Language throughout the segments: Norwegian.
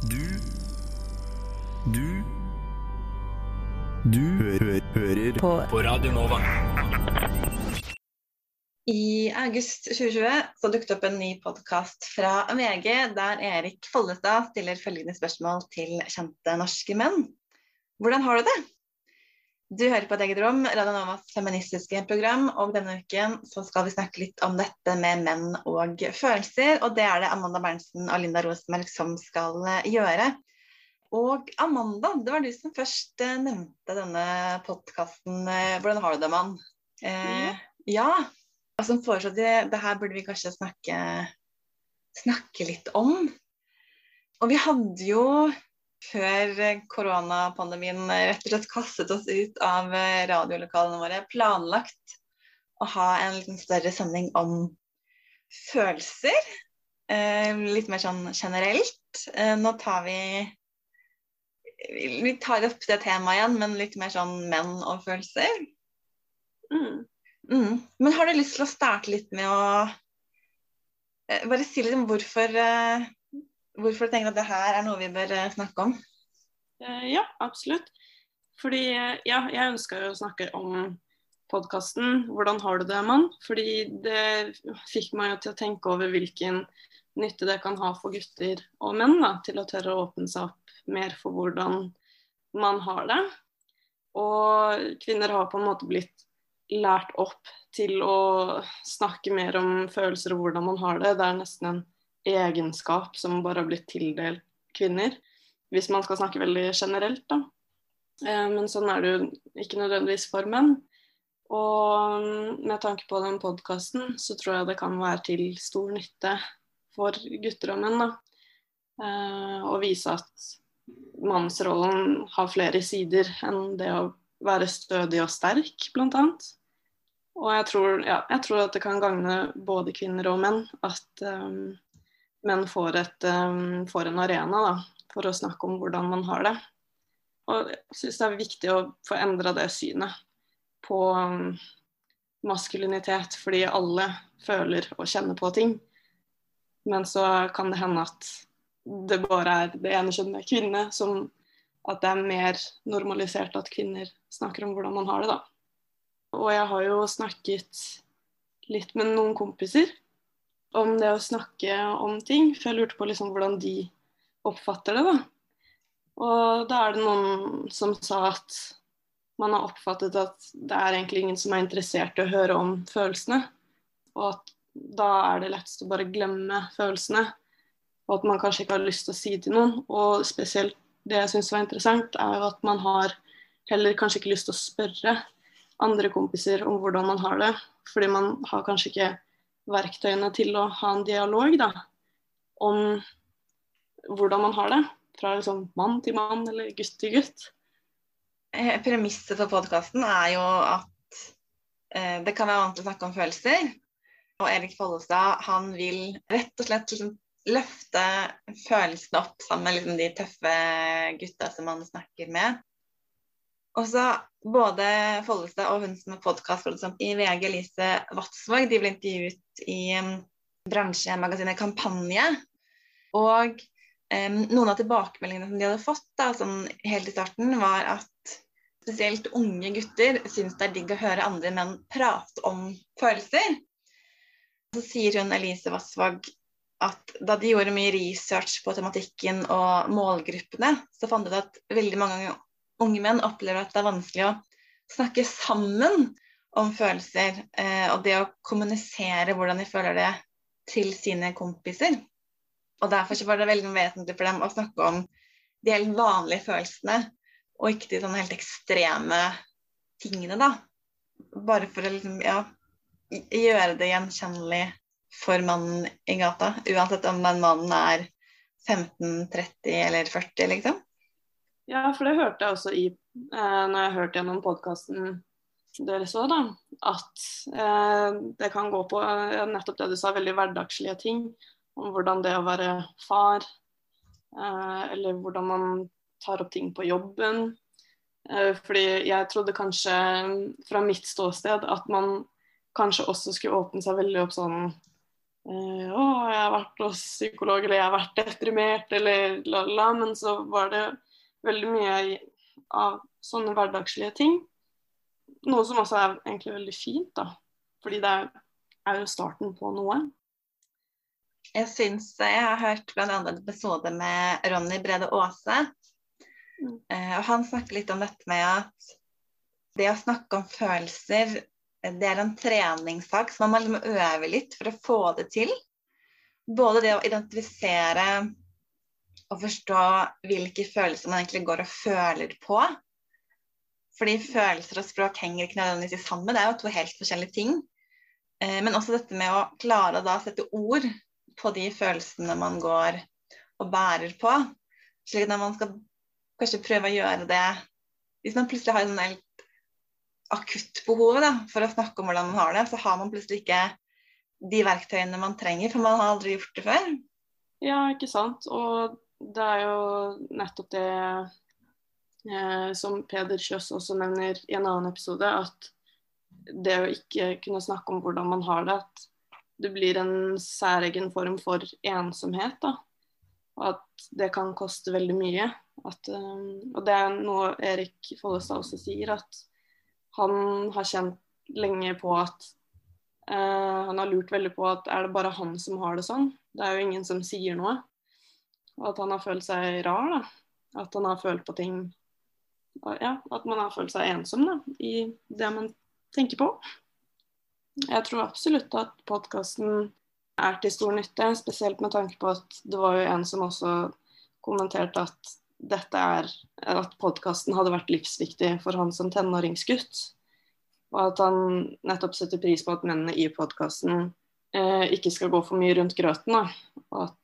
Du Du Du hø hø hører på. på Radio Nova. I august 2020 så dukket opp en ny podkast fra VG der Erik Follestad stiller følgende spørsmål til kjente norske menn. Hvordan har du det? Du hører på et eget rom, Radio Novas feministiske program, og denne uken så skal vi snakke litt om dette med menn og følelser, og det er det Amanda Berntsen og Linda Rosenberg som skal eh, gjøre. Og Amanda, det var du som først eh, nevnte denne podkasten. Hvordan har du det, mann? Eh, ja. Og som foreslått, det, det her burde vi kanskje snakke, snakke litt om. Og vi hadde jo før koronapandemien rett og slett kastet oss ut av radiolokalene våre, planlagt å ha en liten større sending om følelser. Eh, litt mer sånn generelt. Eh, nå tar vi Vi tar opp det temaet igjen, men litt mer sånn menn og følelser. Mm. Mm. Men har du lyst til å starte litt med å eh, Bare si litt om hvorfor Hvorfor tenker du at det her er noe vi bør eh, snakke om? Eh, ja, absolutt. Fordi ja, jeg ønska å snakke om podkasten 'Hvordan har du det, mann?' Fordi det fikk meg til å tenke over hvilken nytte det kan ha for gutter og menn da, til å tørre å åpne seg opp mer for hvordan man har det. Og kvinner har på en måte blitt lært opp til å snakke mer om følelser og hvordan man har det. Det er nesten en egenskap som bare har blitt tildelt kvinner. Hvis man skal snakke veldig generelt, da. Eh, men sånn er det jo ikke nødvendigvis for menn. Og med tanke på den podkasten, så tror jeg det kan være til stor nytte for gutter og menn. da. Eh, å vise at mannsrollen har flere sider enn det å være stødig og sterk, blant annet. Og jeg tror, ja, jeg tror, at det kan gagne både kvinner og menn at um, men får, et, får en arena da, for å snakke om hvordan man har det. Og jeg syns det er viktig å få endra det synet på maskulinitet, fordi alle føler og kjenner på ting. Men så kan det hende at det bare er det ene kjønnet, kvinne, som at det er mer normalisert at kvinner snakker om hvordan man har det, da. Og jeg har jo snakket litt med noen kompiser om det å snakke om ting. For jeg lurte på liksom hvordan de oppfatter det. da. Og da er det noen som sa at man har oppfattet at det er egentlig ingen som er interessert i å høre om følelsene. Og at da er det lettest å bare glemme følelsene. Og at man kanskje ikke har lyst til å si til noen. Og spesielt det jeg syns var interessant, er jo at man har heller kanskje ikke lyst til å spørre andre kompiser om hvordan man har det. Fordi man har kanskje ikke verktøyene til å ha en dialog da, om hvordan man har det. Fra liksom mann til mann eller gutt til gutt. Eh, premisset for podkasten er jo at eh, det kan være vanskelig å snakke om følelser. Og Erik Follestad han vil rett og slett liksom løfte følelsene opp sammen med liksom de tøffe gutta som han snakker med. Og så både Follestad og hun som har podkast i VG, Lise Vatsvåg, de ble intervjuet i um, bransjemagasinet Kampanje. Og um, noen av tilbakemeldingene som de hadde fått da, sånn helt i starten, var at spesielt unge gutter syns det er digg å høre andre menn prate om følelser. Så sier hun Elise Vassvåg at da de gjorde mye research på tematikken og målgruppene, så fant de ut at veldig mange unge menn opplever at det er vanskelig å snakke sammen om følelser. Eh, og det å kommunisere hvordan de føler det til sine kompiser. Og derfor var det veldig vesentlig for dem å snakke om de helt vanlige følelsene, og ikke de sånne helt ekstreme tingene, da. Bare for å liksom, ja, gjøre det gjenkjennelig for mannen i gata. Uansett om den mannen er 15, 30 eller 40, liksom. Ja, for det hørte jeg også i eh, når jeg hørte gjennom podkasten deres òg, da. At eh, det kan gå på nettopp det du sa, veldig hverdagslige ting. Om hvordan det å være far, eh, eller hvordan man tar opp ting på jobben. Eh, fordi jeg trodde kanskje fra mitt ståsted at man kanskje også skulle åpne seg veldig opp sånn eh, å, jeg har vært hos psykolog, eller jeg har vært deprimert, eller la, la, men så var det veldig mye av sånne hverdagslige ting. Noe som også er egentlig veldig fint, da. Fordi det er, jo starten på noe. Jeg syns Jeg har hørt bl.a. en episode med Ronny Brede Aase. Mm. Eh, og han snakker litt om dette med at det å snakke om følelser, det er en treningssak. Så man må liksom øve litt for å få det til. Både det å identifisere og forstå hvilke følelser man egentlig går og føler på. Fordi følelser og språk henger ikke nødvendigvis sammen. Det er jo to helt forskjellige ting. Eh, men også dette med å klare å sette ord på de følelsene man går og bærer på. Slik at man skal kanskje prøve å gjøre det Hvis man plutselig har en helt akutt behov da, for å snakke om hvordan man har det, så har man plutselig ikke de verktøyene man trenger, for man har aldri gjort det før. Ja, ikke sant. Og det er jo nettopp det eh, som Peder Kjøs også nevner i en annen episode, at det å ikke kunne snakke om hvordan man har det, at det blir en særegen form for ensomhet. da. Og at det kan koste veldig mye. At, um, og det er noe Erik Follestad også sier, at han har kjent lenge på at uh, Han har lurt veldig på at er det bare han som har det sånn? Det er jo ingen som sier noe. Og at han har følt seg rar. da. At han har følt på ting Ja, at man har følt seg ensom da, i det man tenker på. Jeg tror absolutt at podkasten er til stor nytte, spesielt med tanke på at det var jo en som også kommenterte at dette er at podkasten hadde vært livsviktig for han som tenåringsgutt. Og at han nettopp setter pris på at mennene i podkasten eh, ikke skal gå for mye rundt grøten. Da. Og at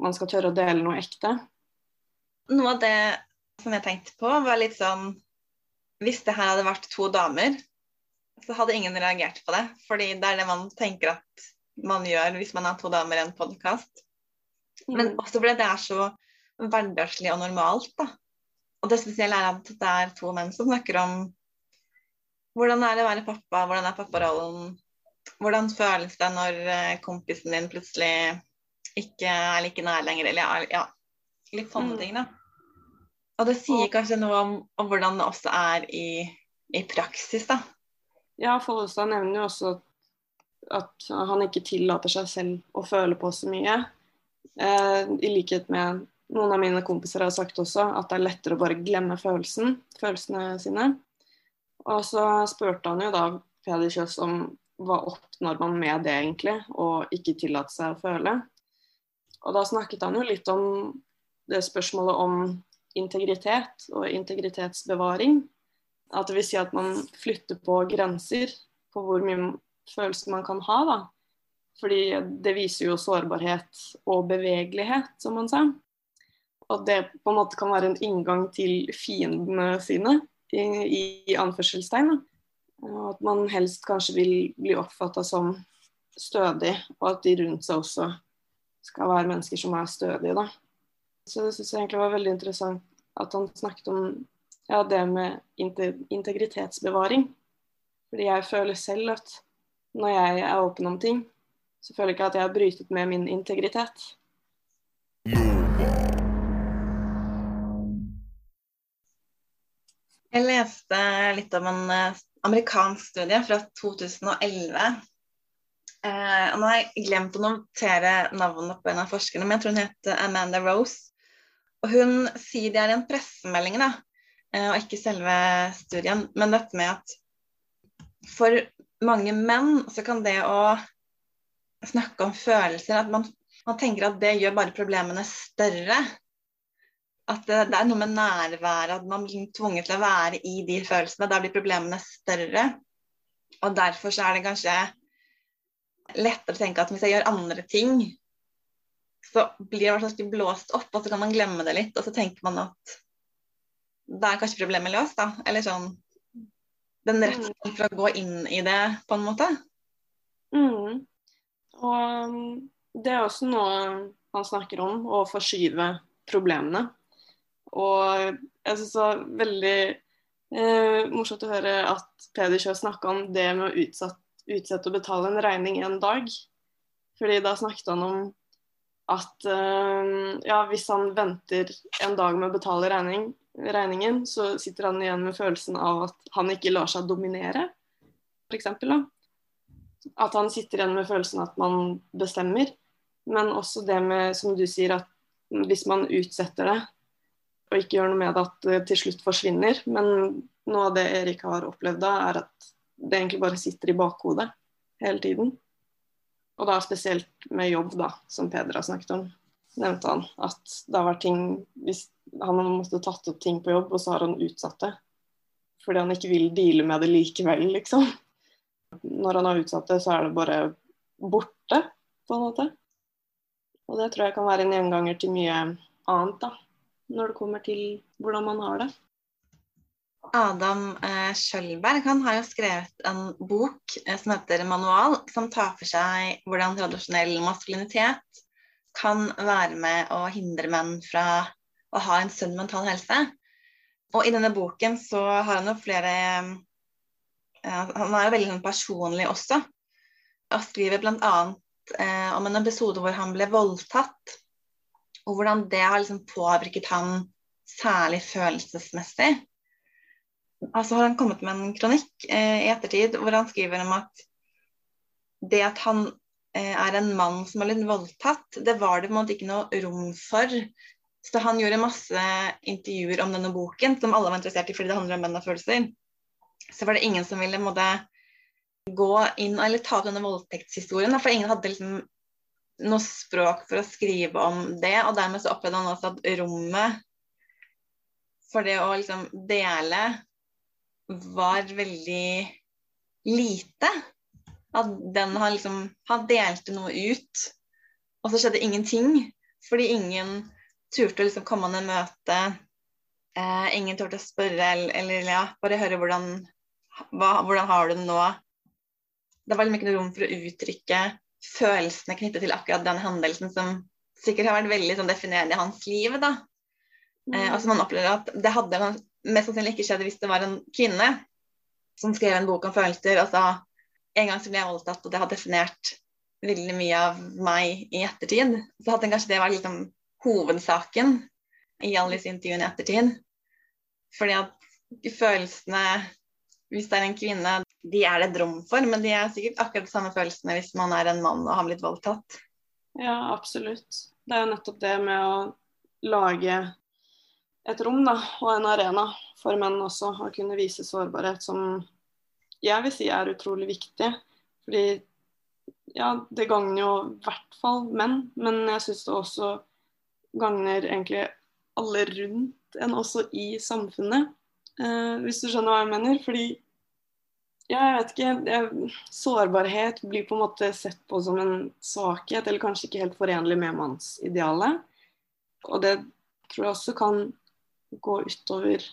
man skal tørre å dele noe ekte. Noe av det som jeg tenkte på, var litt sånn Hvis det her hadde vært to damer så hadde ingen reagert på det. Fordi det er det man tenker at man gjør hvis man har to damer i en podkast. Men mm. også fordi det er så hverdagslig og normalt. da. Og det spesielle er at det er to menn som snakker om hvordan er det å være pappa, hvordan er papparollen, hvordan føles det når eh, kompisen din plutselig ikke er like nær lenger, eller ja, litt sånne mm. ting, da. Og det sier kanskje noe om, om hvordan det også er i, i praksis, da. Ja, Follestad nevner jo også at han ikke tillater seg selv å føle på så mye. Eh, I likhet med noen av mine kompiser har sagt også, at det er lettere å bare glemme følelsen, følelsene sine. Og så spurte han jo da Peder Kjøs om hva oppnår man med det egentlig, og ikke tillate seg å føle. Og da snakket han jo litt om det spørsmålet om integritet og integritetsbevaring. At det vil si at man flytter på grenser på hvor mye følelser man kan ha. da. Fordi det viser jo sårbarhet og bevegelighet, som man sa. Og det på en måte kan være en inngang til fiendene sine, i, i anførselstegn. Og at man helst kanskje vil bli oppfatta som stødig, og at de rundt seg også skal være mennesker som er stødige. da. Så det syns jeg egentlig var veldig interessant at han snakket om ja, det med integritetsbevaring. Fordi jeg føler selv at når jeg er åpen om ting, så føler jeg ikke at jeg har brytet med min integritet. Jeg leste litt om en eh, amerikansk studie fra 2011. Eh, nå har jeg glemt å notere navnet på en av forskerne, men jeg tror hun heter Amanda Rose. Og hun sier det er en pressemelding da, Eh, og ikke selve studien. Men dette med at for mange menn så kan det å snakke om følelser At man, man tenker at det gjør bare problemene større. At det, det er noe med nærværet, at man blir tvunget til å være i de følelsene. Da blir problemene større. Og derfor så er det kanskje lettere å tenke at hvis jeg gjør andre ting, så blir det i blåst opp, og så kan man glemme det litt. Og så tenker man at da er kanskje problemet løst, da. Eller sånn Den retten for å gå inn i det, på en måte. Mm. Og um, det er også noe han snakker om, å forskyve problemene. Og jeg syns det var veldig eh, morsomt å høre at Peder Kjøs snakka om det med å utsette, utsette å betale en regning en dag. Fordi da snakket han om at uh, ja, hvis han venter en dag med å betale regning, regningen, så sitter han igjen med følelsen av at han ikke lar seg dominere, f.eks. At han sitter igjen med følelsen at man bestemmer. Men også det med, som du sier, at hvis man utsetter det og ikke gjør noe med det, at det til slutt forsvinner. Men noe av det Erik har opplevd da, er at det egentlig bare sitter i bakhodet hele tiden. Og da spesielt med jobb, da, som Peder har snakket om, nevnte han. At det har vært ting Hvis han har måttet tatt opp ting på jobb, og så har han utsatt det. Fordi han ikke vil deale med det likevel, liksom. Når han har utsatt det, så er det bare borte, på en måte. Og det tror jeg kan være en gjenganger til mye annet, da. Når det kommer til hvordan man har det. Adam eh, Schjølberg han har jo skrevet en bok eh, som heter 'Manual', som tar for seg hvordan tradisjonell maskulinitet kan være med å hindre menn fra å ha en sunn mental helse. Og i denne boken så har han jo flere eh, Han er jo veldig sånn personlig også, og skriver bl.a. Eh, om en episode hvor han ble voldtatt, og hvordan det har liksom påvirket han særlig følelsesmessig altså har han kommet med en kronikk eh, i ettertid hvor han skriver om at det at han eh, er en mann som har blitt voldtatt, det var det på en måte ikke noe rom for. Så han gjorde masse intervjuer om denne boken som alle var interessert i fordi det handler om menn og følelser. Så var det ingen som ville måtte, gå inn eller ta opp denne voldtektshistorien, for ingen hadde liksom noe språk for å skrive om det. Og dermed så opplevde han også at rommet for det å liksom dele var veldig lite. At den har liksom Han delte noe ut, og så skjedde ingenting. Fordi ingen turte å liksom komme an i møte. Eh, ingen turte å spørre eller, eller ja, bare høre hvordan, hva, hvordan har du det nå. Det var liksom ikke noe rom for å uttrykke følelsene knyttet til akkurat den hendelsen som sikkert har vært veldig sånn, definerende i hans liv. da. Eh, og som man opplever at det hadde mest sannsynlig ikke skjedde hvis det var en kvinne som skrev en bok om følelser og sa en gang så ble jeg voldtatt, og det har definert veldig mye av meg i ettertid. Så hadde kanskje det vært liksom hovedsaken i alle disse intervjuene i ettertid. Fordi at følelsene, hvis det er en kvinne, de er det et rom for, men de er sikkert akkurat de samme følelsene hvis man er en mann og har blitt voldtatt. Ja, absolutt. Det er jo nettopp det med å lage et rom da, og en arena for menn også å kunne vise sårbarhet, som jeg vil si er utrolig viktig. Fordi ja, det gagner jo i hvert fall menn, men jeg syns det også gagner egentlig alle rundt en, også i samfunnet. Eh, hvis du skjønner hva jeg mener. Fordi ja, jeg vet ikke jeg, Sårbarhet blir på en måte sett på som en svakhet, eller kanskje ikke helt forenlig med mannsidealet. Og det tror jeg også kan gå utover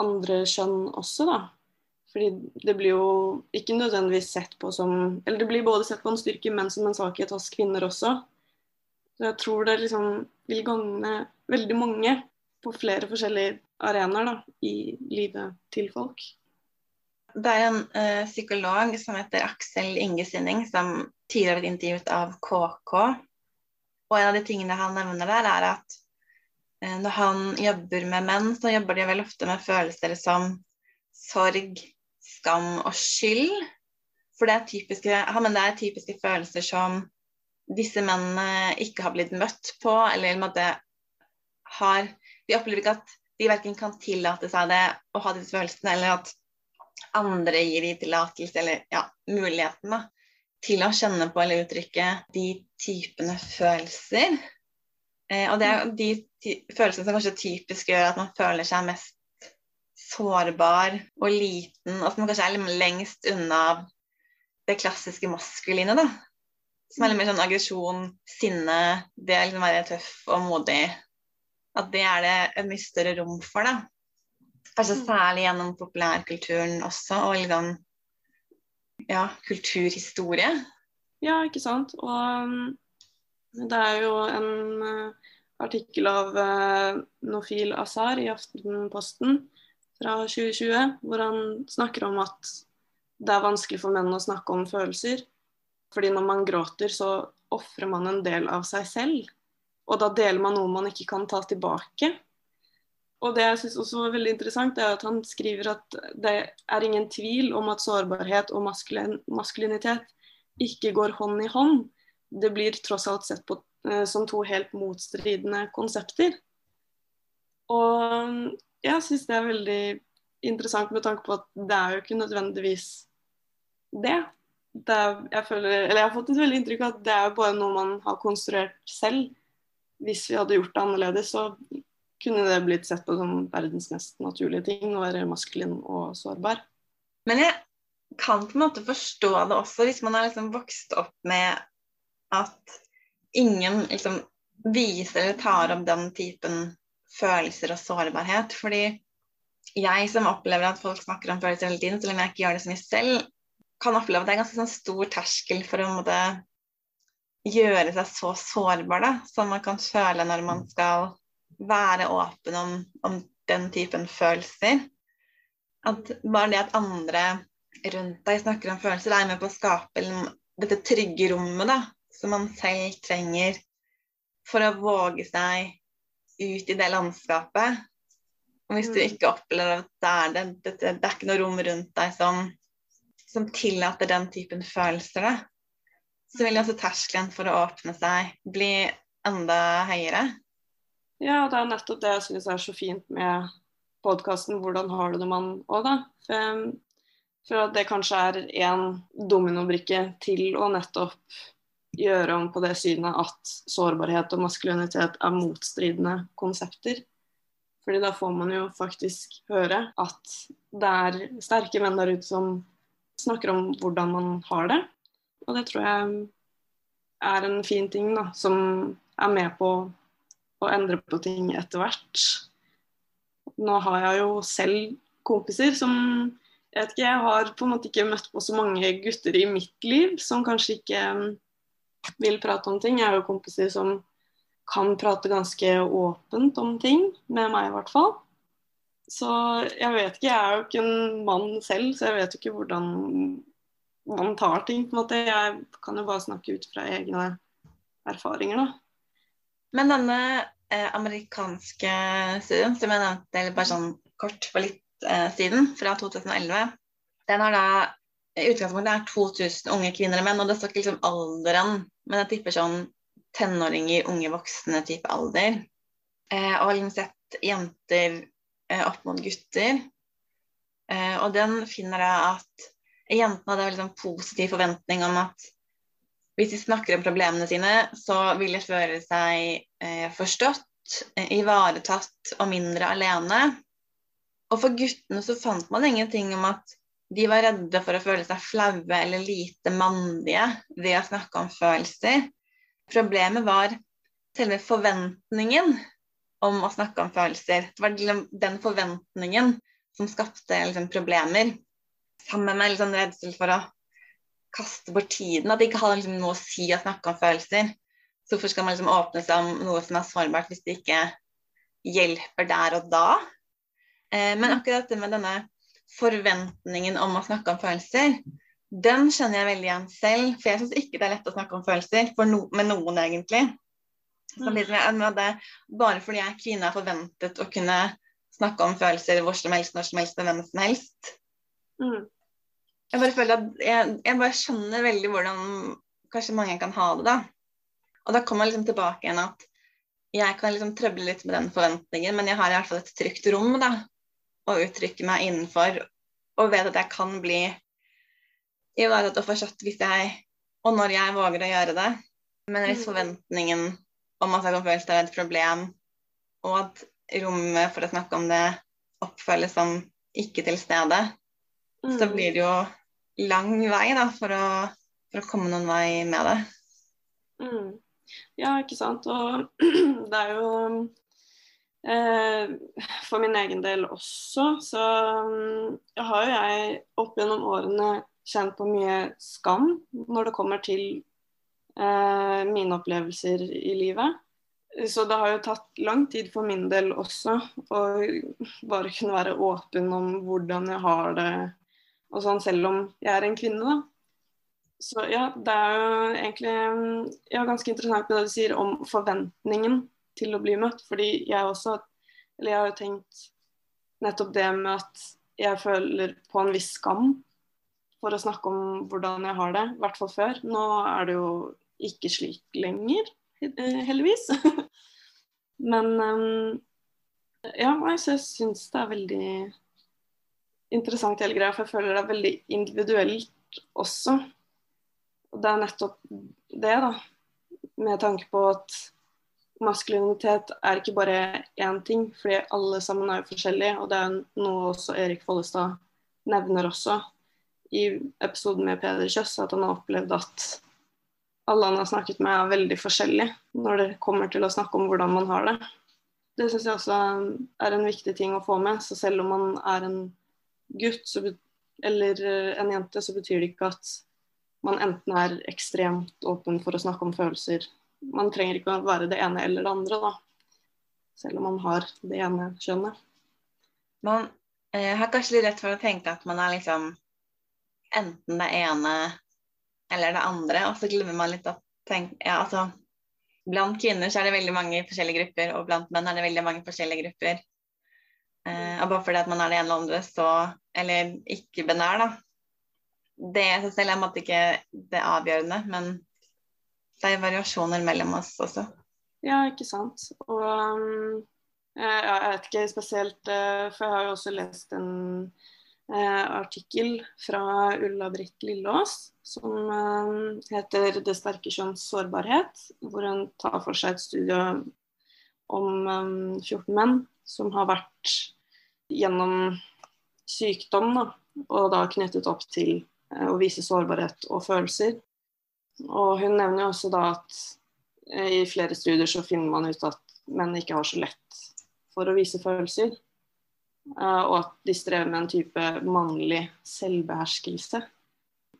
andre kjønn også, da. Fordi det blir jo ikke nødvendigvis sett på som Eller det blir både sett på en styrke, men som en svakhet hos kvinner også. Så jeg tror det liksom vil gagne veldig mange på flere forskjellige arenaer da, i livet til folk. Det er en uh, psykolog som heter Aksel Ingesinning, som tidligere har blitt intervjuet av KK. Og en av de tingene han nevner der, er at når han jobber med menn, så jobber de vel ofte med følelser som sorg, skam og skyld. For det er typiske, men det er typiske følelser som disse mennene ikke har blitt møtt på, eller måte, har De opplever ikke at de verken kan tillate seg det å ha disse følelsene, eller at andre gir de tillatelse, eller ja, muligheten da, til å kjenne på eller uttrykke de typene følelser. Eh, og det er de følelsene som kanskje typisk gjør at man føler seg mest sårbar og liten, og som kanskje er lengst unna det klassiske maskuline. da. Som er litt mer sånn aggresjon, sinne, det å liksom være tøff og modig. At det er det et mye større rom for, da. Kanskje mm. særlig gjennom populærkulturen også, og liksom ja, kulturhistorie. Ja, ikke sant. Og det er jo en uh, artikkel av uh, Nofil Azar i Aftenposten fra 2020, hvor han snakker om at det er vanskelig for menn å snakke om følelser. Fordi når man gråter, så ofrer man en del av seg selv. Og da deler man noe man ikke kan ta tilbake. Og det jeg syns også var veldig interessant, er at han skriver at det er ingen tvil om at sårbarhet og maskulin maskulinitet ikke går hånd i hånd. Det blir tross alt sett på eh, som to helt motstridende konsepter. Og jeg syns det er veldig interessant med tanke på at det er jo ikke nødvendigvis det. det er, jeg, føler, eller jeg har fått et veldig inntrykk av at det er bare noe man har konstruert selv. Hvis vi hadde gjort det annerledes, så kunne det blitt sett på som verdens mest naturlige ting å være maskulin og sårbar. Men jeg kan på en måte forstå det også, hvis man har liksom vokst opp med at ingen liksom viser eller tar opp den typen følelser og sårbarhet. Fordi jeg som opplever at folk snakker om følelser hele tiden, selv om jeg ikke gjør det så mye selv, kan oppleve at det er ganske sånn stor terskel for å måtte gjøre seg så sårbar da, som man kan føle når man skal være åpen om, om den typen følelser. At bare det at andre rundt deg snakker om følelser, er med på å skape dette trygge rommet da, som man selv trenger for å våge seg ut i det landskapet. Og hvis du mm. ikke opplever at det er det, det, det er ikke noe rom rundt deg som, som tillater den typen følelser, da, så vil også terskelen for å åpne seg bli enda høyere. Ja, det er nettopp det jeg syns er så fint med podkasten 'Hvordan har du det, mann?' òg, da. For, for at det kanskje er én dominobrikke til å nettopp gjøre om på det synet at sårbarhet og maskulinitet er motstridende konsepter. Fordi da får man jo faktisk høre at det er sterke menn der ute som snakker om hvordan man har det. Og det tror jeg er en fin ting da, som er med på å endre på ting etter hvert. Nå har jeg jo selv kompiser som jeg vet ikke, jeg har på en måte ikke møtt på så mange gutter i mitt liv som kanskje ikke vil prate om ting. Jeg har jo kompiser som kan prate ganske åpent om ting, med meg i hvert fall. Så jeg vet ikke, jeg er jo ikke en mann selv, så jeg vet jo ikke hvordan man tar ting. på en måte. Jeg kan jo bare snakke ut fra egne erfaringer, da. Men denne eh, amerikanske studien som jeg nevnte eller bare sånn kort for litt eh, siden, fra 2011, den har da i utgangspunktet er 2000 unge kvinner og menn, og det står ikke liksom alderen, men jeg tipper sånn tenåringer, unge voksne type alder. Eh, og har liksom sett jenter eh, opp mot gutter. Eh, og den finner jeg at jentene hadde en liksom positiv forventning om at hvis de snakker om problemene sine, så vil de føle seg eh, forstått, eh, ivaretatt og mindre alene. Og for guttene så fant man ingenting om at de var redde for å føle seg flaue eller lite mandige ved å snakke om følelser. Problemet var selve forventningen om å snakke om følelser. Det var liksom den forventningen som skapte liksom problemer. Sammen med liksom redsel for å kaste bort tiden. At det ikke hadde liksom noe å si å snakke om følelser. Så hvorfor skal man liksom åpne seg om noe som er sårbart, hvis det ikke hjelper der og da? Eh, men akkurat det med denne forventningen om å snakke om følelser, den kjenner jeg veldig igjen selv. For jeg syns ikke det er lett å snakke om følelser no med noen, egentlig. Som det, bare fordi jeg er kvinne, er forventet å kunne snakke om følelser hvor som helst, når som helst, med hvem som helst. Mm. Jeg bare føler at jeg, jeg, bare skjønner veldig hvordan kanskje mange kan ha det, da. Og da kommer jeg liksom tilbake igjen at jeg kan liksom trøble litt med den forventningen, men jeg har i hvert fall et trygt rom da, å uttrykke meg innenfor, og vet at jeg kan bli ivaretatt og forstått hvis jeg og når jeg våger å gjøre det. Men hvis mm. forventningen om at jeg kan føle er et problem, og at rommet for å snakke om det oppfølges som ikke til stede, mm. så blir det jo lang vei da, for å, for å komme noen vei med det. Mm. Ja, ikke sant. Og det er jo for min egen del også, så mm, jeg har jo jeg opp gjennom årene kjent på mye skam når det kommer til eh, mine opplevelser i livet. Så det har jo tatt lang tid for min del også å bare kunne være åpen om hvordan jeg har det, og sånn, selv om jeg er en kvinne, da. så ja, det er jo egentlig ja, ganske interessant det du sier om forventningen til å bli møtt. Fordi jeg også Eller jeg har jo tenkt nettopp det med at jeg føler på en viss skam for å snakke om hvordan jeg har det. I hvert fall før. Nå er det jo ikke slik lenger, heldigvis. Men um, ja, jeg syns det er veldig interessant hele greia, for jeg føler det er veldig individuelt også. Og det er nettopp det, da. Med tanke på at maskulinitet er ikke bare én ting, fordi alle sammen er jo forskjellige. Og det er noe også Erik Follestad nevner også i episoden med Peder Kjøss, at han har opplevd at alle han har snakket med er veldig forskjellige når det kommer til å snakke om hvordan man har det. Det syns jeg også er en viktig ting å få med. Så selv om man er en gutt eller eh, en jente, så betyr det ikke at man enten er ekstremt åpen for å snakke om følelser. Man trenger ikke å være det ene eller det andre, da. Selv om man har det ene kjønnet. Man eh, har kanskje litt rett for å tenke at man er liksom enten det ene eller det andre, og så glemmer man litt at tenk, ja, altså, Blant kvinner så er det veldig mange forskjellige grupper, og blant menn er det veldig mange forskjellige grupper. Eh, og bare fordi at man er det ene eller andre, så Eller ikke-benær, da. Det i seg selv er måtte ikke det avgjørende, men det er variasjoner mellom oss også. Ja, ikke sant. Og um, jeg vet ikke spesielt, uh, for jeg har jo også lest en uh, artikkel fra Ulla-Britt Lillås som uh, heter 'Det sterke kjønns sårbarhet', hvor hun tar for seg et studie om um, 14 menn som har vært gjennom sykdom, da, og da knyttet opp til eh, å vise sårbarhet og følelser. Og hun nevner jo også da at eh, i flere studier så finner man ut at menn ikke har så lett for å vise følelser. Eh, og at de strever med en type mannlig selvbeherskelse.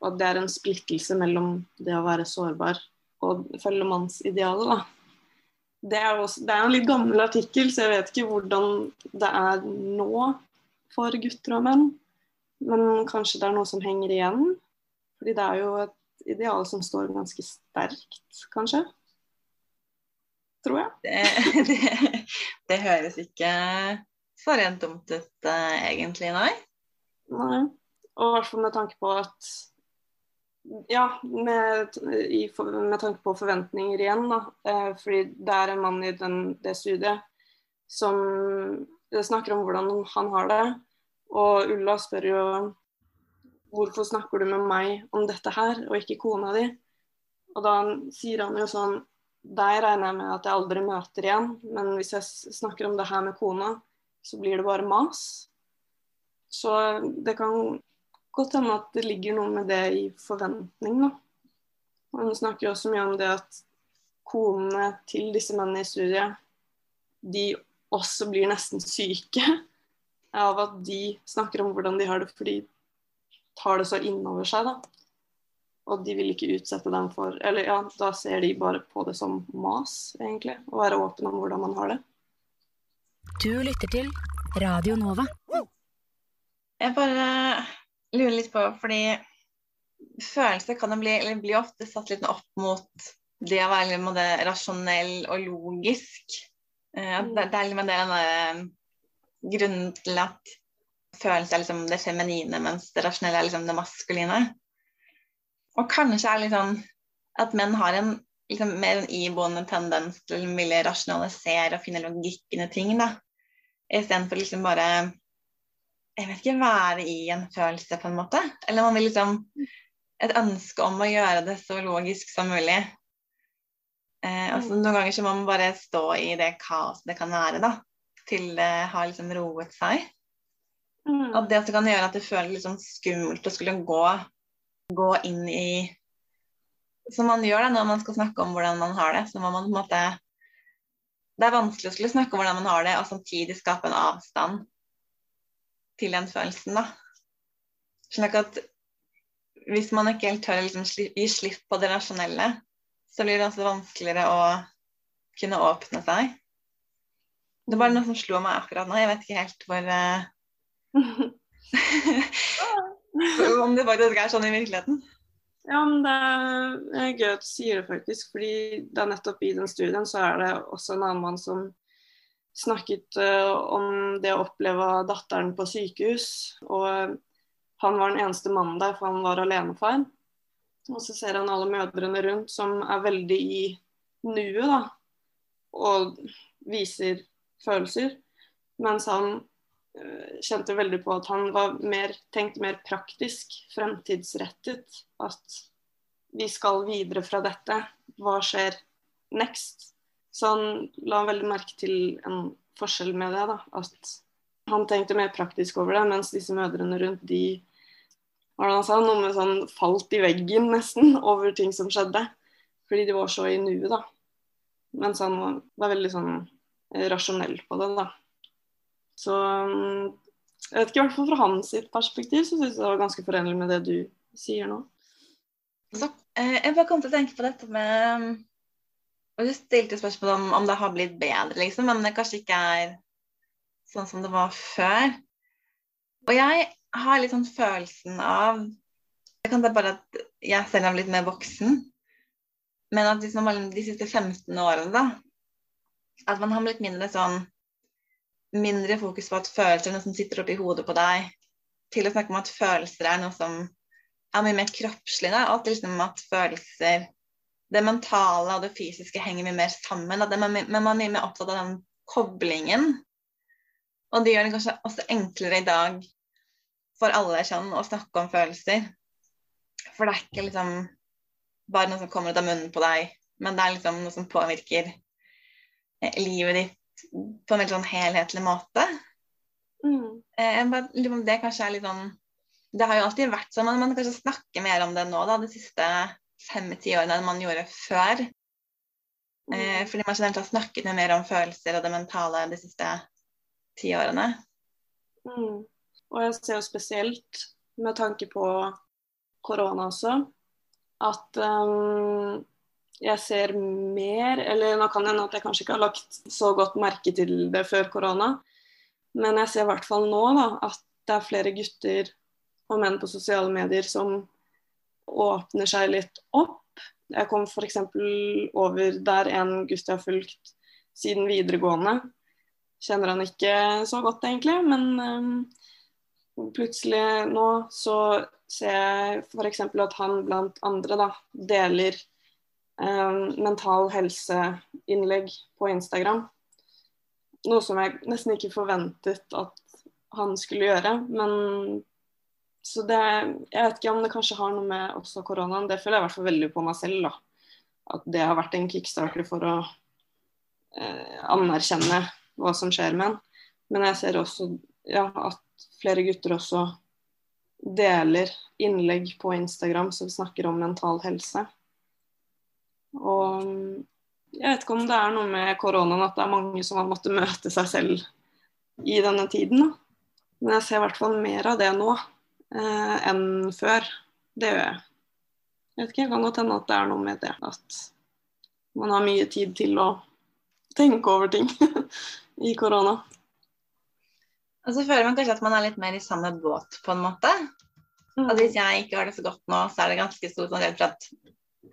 Og at det er en splittelse mellom det å være sårbar og følge mannsidealet, da det er, også, det er en litt gammel artikkel, så jeg vet ikke hvordan det er nå for gutter og menn. Men kanskje det er noe som henger igjen. Fordi det er jo et ideal som står ganske sterkt, kanskje. Tror jeg. Det, det, det høres ikke så rent dumt ut, uh, egentlig, nei. Nei. Og i hvert fall med tanke på at ja, med, i, med, tanke på forventninger igjen, da. Eh, fordi det er en mann i den, det studiet som snakker om hvordan han har det. Og Ulla spør jo hvorfor snakker du med meg om dette her, og ikke kona di? Og da sier han jo sånn Deg regner jeg med at jeg aldri møter igjen, men hvis jeg snakker om det her med kona, så blir det bare mas. Så det kan godt hende at det ligger noe med det i forventning. Da. Han snakker jo også mye om det at konene til disse mennene i studiet, de også blir nesten syke av at de snakker om hvordan de har det, for de tar det så innover seg. da. Og de vil ikke utsette dem for Eller ja, da ser de bare på det som mas, egentlig. Å være åpen om hvordan man har det. Du lytter til Radio Nova. Jeg bare lurer litt på, fordi følelser kan jo bli, eller blir ofte satt litt opp mot det å være måte, rasjonell og logisk. Uh, det, det, er litt av den eh, grunnen til at følelser er liksom det feminine, mens det rasjonelle er liksom det maskuline. Og kanskje er liksom at menn har en liksom, mer en iboende tendens til å ville rasjonalisere og finne logikken i ting, da. Istedenfor liksom bare jeg vet ikke, være i en følelse, på en måte. Eller man vil liksom Et ønske om å gjøre det så logisk som mulig. Eh, altså, noen ganger så må man bare stå i det kaoset det kan være, da. Til det har liksom roet seg. Mm. Og det også kan gjøre at det føles liksom skummelt å skulle gå, gå inn i Som man gjør da når man skal snakke om hvordan man har det. Så må man på en måte Det er vanskelig å skulle snakke om hvordan man har det, og samtidig skape en avstand til den følelsen, da. Slik at hvis man ikke helt tør å liksom gi slipp på det rasjonelle, så blir det også vanskeligere å kunne åpne seg. Det er bare noe som slo meg akkurat nå. Jeg vet ikke helt hvor uh... Om det faktisk er sånn i virkeligheten. Ja, men det er gøy at du sier det, faktisk. fordi det er nettopp i den studien så er det også en annen mann som snakket uh, om det å oppleve datteren på sykehus. Og han var den eneste mannen der, for han var alenefar. Og så ser han alle mødrene rundt som er veldig i nuet, da. Og viser følelser. Mens han kjente veldig på at han var mer, tenkte mer praktisk, fremtidsrettet. At vi skal videre fra dette. Hva skjer next? Så han la veldig merke til en forskjell med det. da, At han tenkte mer praktisk over det, mens disse mødrene rundt, de hva han sa, noe med sånn falt i veggen nesten over ting som skjedde. Fordi de var så i nuet, da. Mens han var, var veldig sånn eh, rasjonell på det, da. Så jeg vet ikke, i hvert fall fra hans perspektiv så syns jeg det var ganske forenlig med det du sier nå. Så, eh, jeg bare kom til å tenke på dette med og Du stilte spørsmål om, om det har blitt bedre, liksom, men det kanskje ikke er sånn som det var før. Og jeg har litt sånn følelsen av Jeg kan være bare at jeg selv har blitt mer voksen. Men at liksom, de siste 15 årene, da At man har blitt mindre sånn Mindre fokus på at følelser er noe som sitter oppi hodet på deg, til å snakke om at følelser er noe som er mye mer kroppslig. Da. Alt liksom at følelser det mentale og det fysiske henger mye mer sammen. Da. Men man er mye mer opptatt av den koblingen. Og det gjør det kanskje også enklere i dag for alle kjønn å snakke om følelser. For det er ikke liksom bare noe som kommer ut av munnen på deg, men det er liksom noe som påvirker eh, livet ditt på en veldig sånn helhetlig måte. Mm. Jeg bare, liksom, det kanskje er litt sånn Det har jo alltid vært sånn, men man kan kanskje snakke mer om det nå, da, de siste fem-ti årene enn man gjorde før. Mm. Eh, fordi man generelt har snakket mer om følelser og det mentale de siste ti årene. Mm. Og jeg ser jo spesielt med tanke på korona også, at um, jeg ser mer Eller nå kan det hende at jeg kanskje ikke har lagt så godt merke til det før korona, men jeg ser i hvert fall nå da, at det er flere gutter og menn på sosiale medier som åpner seg litt opp. Jeg kom f.eks. over der en gutt jeg har fulgt siden videregående. Kjenner han ikke så godt, egentlig, men um, plutselig nå så ser jeg f.eks. at han blant andre da, deler mental helse-innlegg på Instagram. Noe som jeg nesten ikke forventet at han skulle gjøre. Men så det, jeg vet ikke om det kanskje har noe med også koronaen. Det føler jeg i hvert fall veldig på meg selv. da. At det har vært en kickstarter for å eh, anerkjenne hva som skjer med en. Men jeg ser også ja, at flere gutter også deler innlegg på Instagram som snakker om mental helse. Og jeg vet ikke om det er noe med koronaen at det er mange som har måttet møte seg selv i denne tiden. Da. Men jeg ser i hvert fall mer av det nå eh, enn før. Det gjør jeg. Jeg vet ikke, jeg kan godt hende at det er noe med det. At man har mye tid til å tenke over ting i korona. Og så føler man kanskje at man er litt mer i samme båt, på en måte. Mm. At hvis jeg ikke har det så godt nå, så er det ganske stor sannsynlighet for at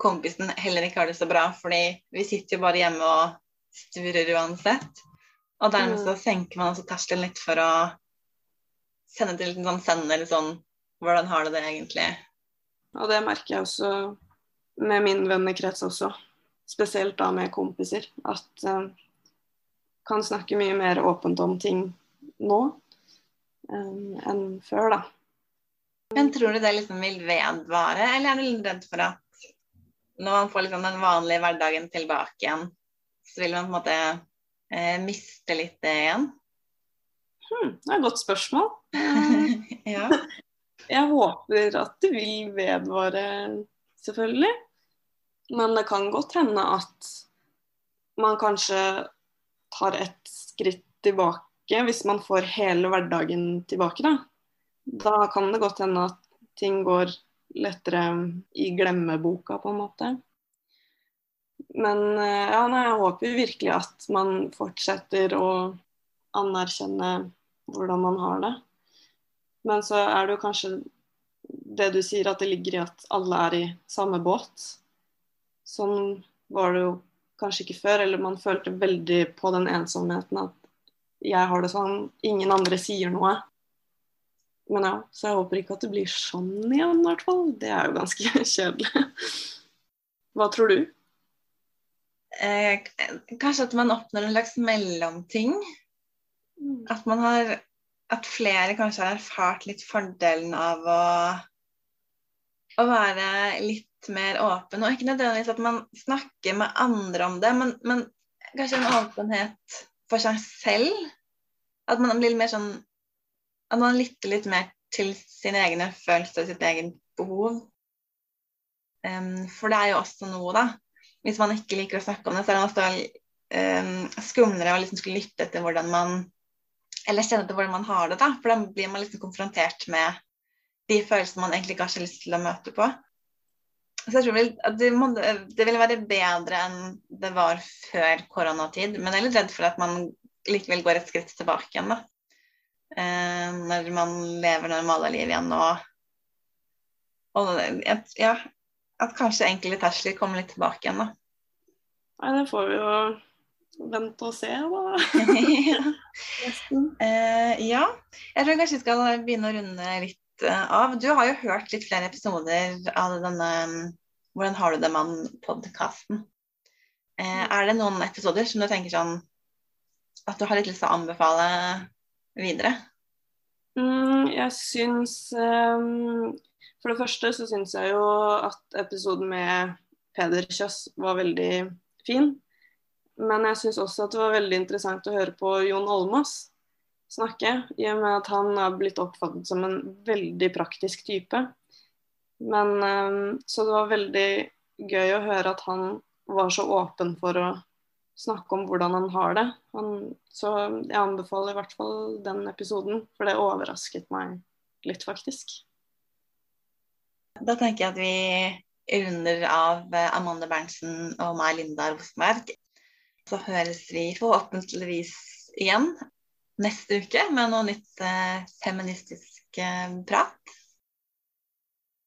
kompisen heller ikke har det så bra. Fordi vi sitter jo bare hjemme og sturer uansett. Og dermed mm. så senker man også terskelen litt for å sende til en sånn sender sånn hvordan har du det egentlig? Og det merker jeg også med min vennekrets også. Spesielt da med kompiser. At uh, kan snakke mye mer åpent om ting nå um, enn før, da. Men tror du det liksom vil vedvare, eller er du redd for at når man får liksom den vanlige hverdagen tilbake igjen, så vil man på en måte eh, miste litt det igjen? Hmm, det er et godt spørsmål. ja. Jeg håper at det vil vedvare, selvfølgelig. Men det kan godt hende at man kanskje tar et skritt tilbake hvis man får hele hverdagen tilbake. Da, da kan det godt hende at ting går lettere i glemmeboka, på en måte. Men eh, ja, nei, jeg håper virkelig at man fortsetter å anerkjenne hvordan man har det. Men så er det jo kanskje det du sier, at det ligger i at alle er i samme båt. Sånn var det jo kanskje ikke før, eller man følte veldig på den ensomheten at jeg har det sånn, ingen andre sier noe. Men ja, så jeg håper ikke at det blir sånn igjen, i hvert fall. Det er jo ganske kjedelig. Hva tror du? Eh, kanskje at man oppnår en slags mellomting. At man har At flere kanskje har erfart litt fordelen av å, å være litt mer åpen. Og ikke nødvendigvis at man snakker med andre om det, men, men kanskje en åpenhet for seg selv. At man blir mer sånn At man lytter litt mer til sine egne følelser og sitt eget behov. Um, for det er jo også noe, da. Hvis man ikke liker å snakke om det, så er det også um, skumlere å liksom skulle lytte til hvordan man eller kjenne til hvordan man har det, da. For da blir man liksom konfrontert med de følelsene man egentlig ikke har så lyst til å møte på. Så jeg tror vel at det, må, det vil være bedre enn det var før koronatid. Men jeg er litt redd for at man likevel går et skritt tilbake igjen, da. Eh, når man lever normale liv igjen og, og ja, at kanskje enkelte terskler kommer litt tilbake igjen, da. Nei, det får vi jo vente og se, da. Uh, ja. Jeg tror kanskje vi skal begynne å runde litt uh, av. Du har jo hørt litt flere episoder av denne Hvordan har du det, mann-podkasten. Uh, eh, er det noen episoder som du tenker sånn at du har litt lyst til å anbefale videre? Mm, jeg syns um, For det første så syns jeg jo at episoden med Peder Kjøss var veldig fin. Men jeg syns også at det var veldig interessant å høre på Jon Olmås snakke, i og med at han har blitt oppfattet som en veldig praktisk type. Men um, Så det var veldig gøy å høre at han var så åpen for å snakke om hvordan han har det. Han, så jeg anbefaler i hvert fall den episoden, for det overrasket meg litt, faktisk. Da tenker jeg at vi runder av Amanda Berntsen og meg, Linda Rosenberg. Så høres vi forhåpentligvis igjen neste uke med noe nytt eh, feministisk eh, prat.